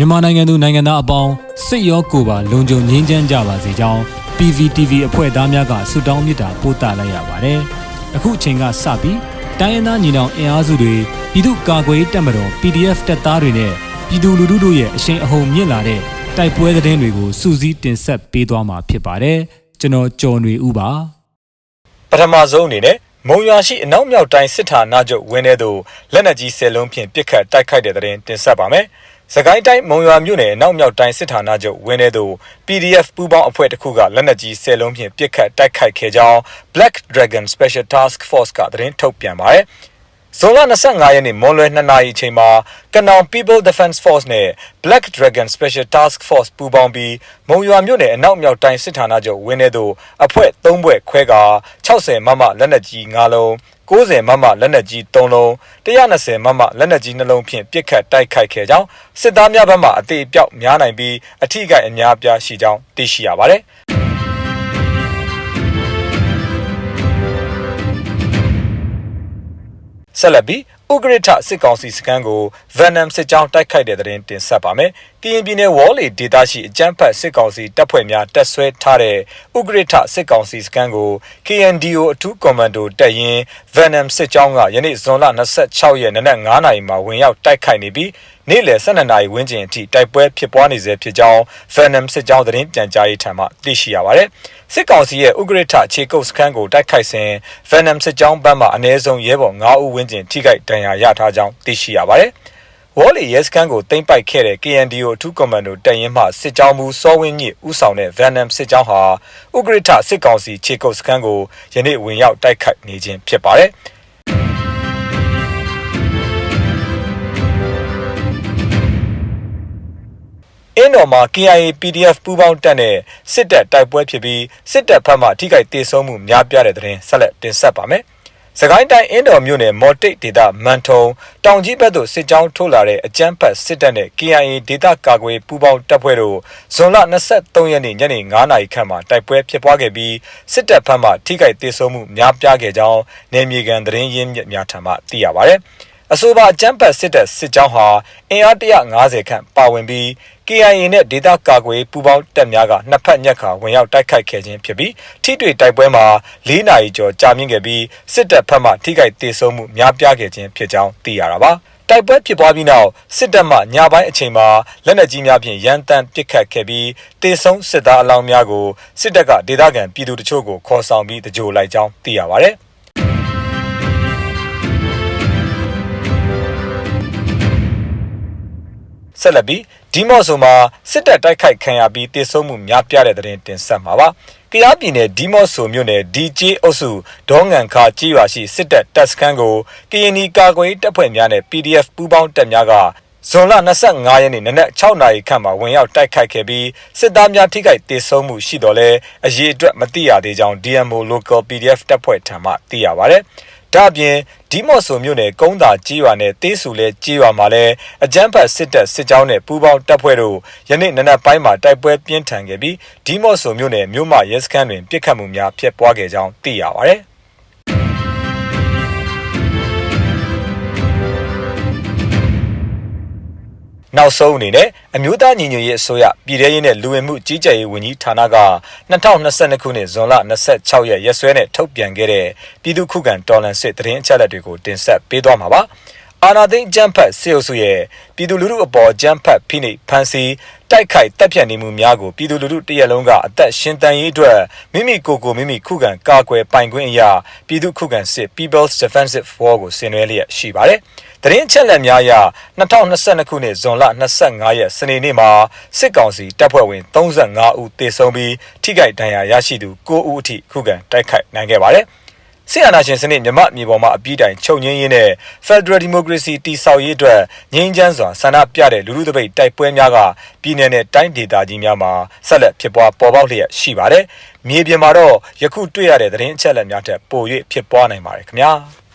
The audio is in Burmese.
မြန်မာနိုင်ငံသူနိုင်ငံသားအပေါင်းစစ်ရောကိုယ်ပါလုံခြုံငြိမ်းချမ်းကြပါစေကြောင်း PVTV အဖွဲ့သားများကဆုတောင်းမေတ္တာပို့သလိုက်ရပါတယ်။အခုအချိန်ကစပြီးတိုင်းရင်းသားညီနောင်အင်အားစုတွေပြည်သူ့ကာကွယ်တပ်မတော် PDF တပ်သားတွေနဲ့ပြည်သူလူထုတို့ရဲ့အရှိန်အဟုန်မြင့်လာတဲ့တိုက်ပွဲသတင်းတွေကိုစူးစီးတင်ဆက်ပေးသွားမှာဖြစ်ပါတယ်။ကျွန်တော်ကျော်နေဦးပါ။ပထမဆုံးအနေနဲ့မုံရွာရှိအနောက်မြောက်တိုင်းစစ်ဌာနချုပ်ဝင်းထဲသို့လက်နက်ကြီးဆယ်လုံးဖြင့်ပစ်ခတ်တိုက်ခိုက်တဲ့တဲ့ရင်တင်ဆက်ပါမယ်။ စကိုင်းတိုင်းမုံရွာမြို့နယ်အနောက်မြောက်တိုင်းစစ်ဌာနချုပ်ဝင်းထဲသို့ PDF ပူးပေါင်းအဖွဲ့တစ်ခုကလက်နက်ကြီးဆယ်လုံးဖြင့်ပစ်ခတ်တိုက်ခိုက်ခဲ့ကြောင်း Black Dragon Special Task Force ကသတင်းထုတ်ပြန်ပါတယ်။ ဇွန်လ25ရက်နေ့မွန်လွယ်2နာရီအချိန်မှာကနောင် People Defense Force နဲ့ Black Dragon Special Task Force ပူးပေါင်းပြီးမုံရွာမြို့နယ်အနောက်မြောက်တိုင်းစစ်ဌာနချုပ်ဝင်းထဲသို့အဖွဲ့၃ဘွဲ့ခွဲကာ60မမလက်နက်ကြီး5လုံး90မမလက်နက်ကြီး3လုံး120မမလက်နက်ကြီး2လုံးဖြင့်ပစ်ခတ်တိုက်ခိုက်ခဲ့ကြောင်းစစ်သားများဘက်မှအသေးအပြောက်များနိုင်ပြီးအထိကိအများပြားရှိကြောင်းသိရှိရပါတယ်။ ဆက်လက်ပြီးဥဂရထစစ်ကောင်စီစခန်းကို Venom စစ်ကြောင်းတိုက်ခိုက်တဲ့တဲ့ရင်တင်ဆက်ပါမယ်။ကရင်ပြည်နယ်ဝေါ်လီဒေသရှိအကြမ်းဖက်စစ်ကောင်စီတပ်ဖွဲ့များတပ်ဆွဲထားတဲ့ဥဂရထစစ်ကောင်စီစခန်းကို KNDO အထူးကွန်မန်ဒိုတပ်ရင်း Venom စစ်ကြောင်းကယနေ့ဇွန်လ26ရက်နနက်9:00နာရီမှာဝင်ရောက်တိုက်ခိုက်နေပြီး နေ့လယ်12နာရီဝန်းကျင်အထိတိုက်ပွဲဖြစ်ပွားနေဆဲဖြစ်ကြောင်း Venom စစ်ကြောင်းသတင်းပြန်ကြားရေးထံမှသိရှိရပါတယ်။စစ်ကောင်စီရဲ့ဥဂရထခြေကုပ်စခန်းကိုတိုက်ခိုက်စဉ် Venom စစ်ကြောင်းဘက်မှအ ਨੇ ဆုံးရဲဘော်9ဦးဝန်းကျင်ထိခိုက်ဒဏ်ရာရထားကြောင်းသိရှိရပါတယ်။ဝေါ်လီရဲစခန်းကိုတင်ပိုက်ခဲ့တဲ့ KNDO အထူးကွန်မန်ဒိုတပ်ရင်းမှစစ်ကြောင်းမူစောဝင်းမြင့်ဦးဆောင်တဲ့ Venom စစ်ကြောင်းဟာဥဂရထစစ်ကောင်စီခြေကုပ်စခန်းကိုယနေ့ဝင်ရောက်တိုက်ခိုက်နေခြင်းဖြစ်ပါတယ်။ င်းတော်မှာ KIA PDF ပူးပေါင်းတပ်နဲ့စစ်တပ်တိုက်ပွဲဖြစ်ပြီးစစ်တပ်ဘက်မှထိခိုက်ဒေဆုံးမှုများပြားတဲ့တဲ့ရင်ဆက်လက်တင်ဆက်ပါမယ်။စကိုင်းတိုင်းအင်းတော်မြို့နယ်မော်တိတ်ဒေသမန်ထုံတောင်ကြီးဘက်သို့စစ်ကြောင်းထိုးလာတဲ့အကြမ်းဖက်စစ်တပ်နဲ့ KIA ဒေသကာကွယ်ပူးပေါင်းတပ်ဖွဲ့တို့ဇွန်လ23ရက်နေ့ညနေ9:00နာရီခန့်မှာတိုက်ပွဲဖြစ်ပွားခဲ့ပြီးစစ်တပ်ဘက်မှထိခိုက်ဒေဆုံးမှုများပြားခဲ့ကြောင်းနေမြေကန်သတင်းရင်းမြစ်များထံမှသိရပါဗျ။အဆိုပါအကြမ်းဖက်စစ်တပ်စစ်ကြောင်းဟာအင်အား150ခန့်ပါဝင်ပြီး KIA နဲ့ဒေသကာကွယ်ပူးပေါင်းတပ်များကနှစ်ဖက်ညက်ခါဝင်ရောက်တိုက်ခိုက်ခဲ့ခြင်းဖြစ်ပြီးထိတွေ့တိုက်ပွဲမှာ၄နာရီကျော်ကြာမြင့်ခဲ့ပြီးစစ်တပ်ဖက်မှထိခိုက်ဒေဆုံးမှုများပြားခဲ့ခြင်းဖြစ်ကြောင်းသိရတာပါတိုက်ပွဲဖြစ်ပွားပြီးနောက်စစ်တပ်မှညပိုင်းအချိန်မှာလက်နက်ကြီးများဖြင့်ရန်တမ်းပစ်ခတ်ခဲ့ပြီးတေဆုံးစစ်သားအလောင်းများကိုစစ်တပ်ကဒေသခံပြည်သူတချို့ကိုခေါ်ဆောင်ပြီးတကြိုလိုက်ကြောင်းသိရပါဗျ။ဆက်လက်ပြီး ဒီမော့ဆိုမှာစစ်တပ်တိုက်ခိုက်ခံရပြီးတေဆုံးမှုများပြားတဲ့တဲ့တင်တင်ဆက်မှာပါ။ကရားပြည်နယ်ဒီမော့ဆိုမြို့နယ် DJ အုပ်စုဒေါငံခါကြီးရွာရှိစစ်တပ်တပ်စခန်းကိုကရင်နီကာကွယ်တပ်ဖွဲ့များနဲ့ PDF ပူးပေါင်းတပ်များကဇွန်လ25ရက်နေ့နနက်6နာရီခန့်မှာဝင်ရောက်တိုက်ခိုက်ခဲ့ပြီးစစ်သားများထိခိုက်ဒေဆုံးမှုရှိတော်လဲအရေးအတွက်မသိရသေးကြောင်း DMO Local PDF တပ်ဖွဲ့ထံမှသိရပါဗျ။ ဒါ့အပြင်ဒီမော့ဆိုမြို့နယ်ကုန်းသာကြီးရွာနဲ့တေးဆူလဲကြီးရွာမှာလည်းအကြမ်းဖက်စစ်တပ်စစ်ကြောင်းနဲ့ပူးပေါင်းတပ်ဖွဲ့တို့ယနေ့နနက်ပိုင်းမှာတိုက်ပွဲပြင်းထန်ခဲ့ပြီးဒီမော့ဆိုမြို့နယ်မြို့မရဲစခန်းတွင်ပစ်ခတ်မှုများဖြစ်ပွားခဲ့ကြောင်းသိရပါဗျ။ နောက်ဆုံးအနေနဲ့အမျိုးသားညီညွတ်ရေးအစိုးရပြည်ထရေးနဲ့လူဝင်မှုကြီးကြပ်ရေးဝန်ကြီးဌာနက2022ခုနှစ်ဇွန်လ26ရက်ရက်စွဲနဲ့ထုတ်ပြန်ခဲ့တဲ့ပြည်သူ့ခုခံတော်လှန်စစ်တရင်အချက်လက်တွေကိုတင်ဆက်ပေးသွားမှာပါ။ အာနာသိန်းဂျမ်ဖတ်စေအုပ်စုရဲ့ပြည်သူလူထုအပေါ်ဂျမ်ဖတ်ဖိနှိပ်ဖန်ဆီးတိုက်ခိုက်တပ်ဖြတ်နေမှုများကိုပြည်သူလူထုတရက်လုံးကအသက်ရှင်တန်ရေးအတွက်မိမိကိုယ်ကိုမိမိခုခံကာကွယ်ပိုင်ခွင့်အရာပြည်သူခုခံစစ် People's Defensive War ကိုဆင်နွှဲလျက်ရှိပါတယ်။တရင်ချက်လက်များအရ2022ခုနှစ်ဇွန်လ25ရက်စနေနေ့မှာစစ်ကောင်စီတပ်ဖွဲ့ဝင်35ဦးသေဆုံးပြီးထိခိုက်ဒဏ်ရာရရှိသူ9ဦးအထိခုခံတိုက်ခိုက်နိုင်ခဲ့ပါတယ်။ ဆီယနာရှင်စနစ်မြမမြေပေါ်မှာအပြည့်တိုင်ချုပ်ငင်းရင်းနဲ့ Federal Democracy တည်ဆောက်ရေးအတွက်ငြိမ်းချမ်းစွာဆန္ဒပြတဲ့လူလူတပိတ်တိုက်ပွဲများကပြည်내နဲ့တိုင်းဒေသကြီးများမှာဆက်လက်ဖြစ်ပွားပေါ်ပေါက်လျက်ရှိပါတယ်။မြေပြင်မှာတော့ယခုတွေ့ရတဲ့သတင်းအချက်အလက်များထက်ပို၍ဖြစ်ပွားနိုင်ပါတယ်ခင်ဗျာ။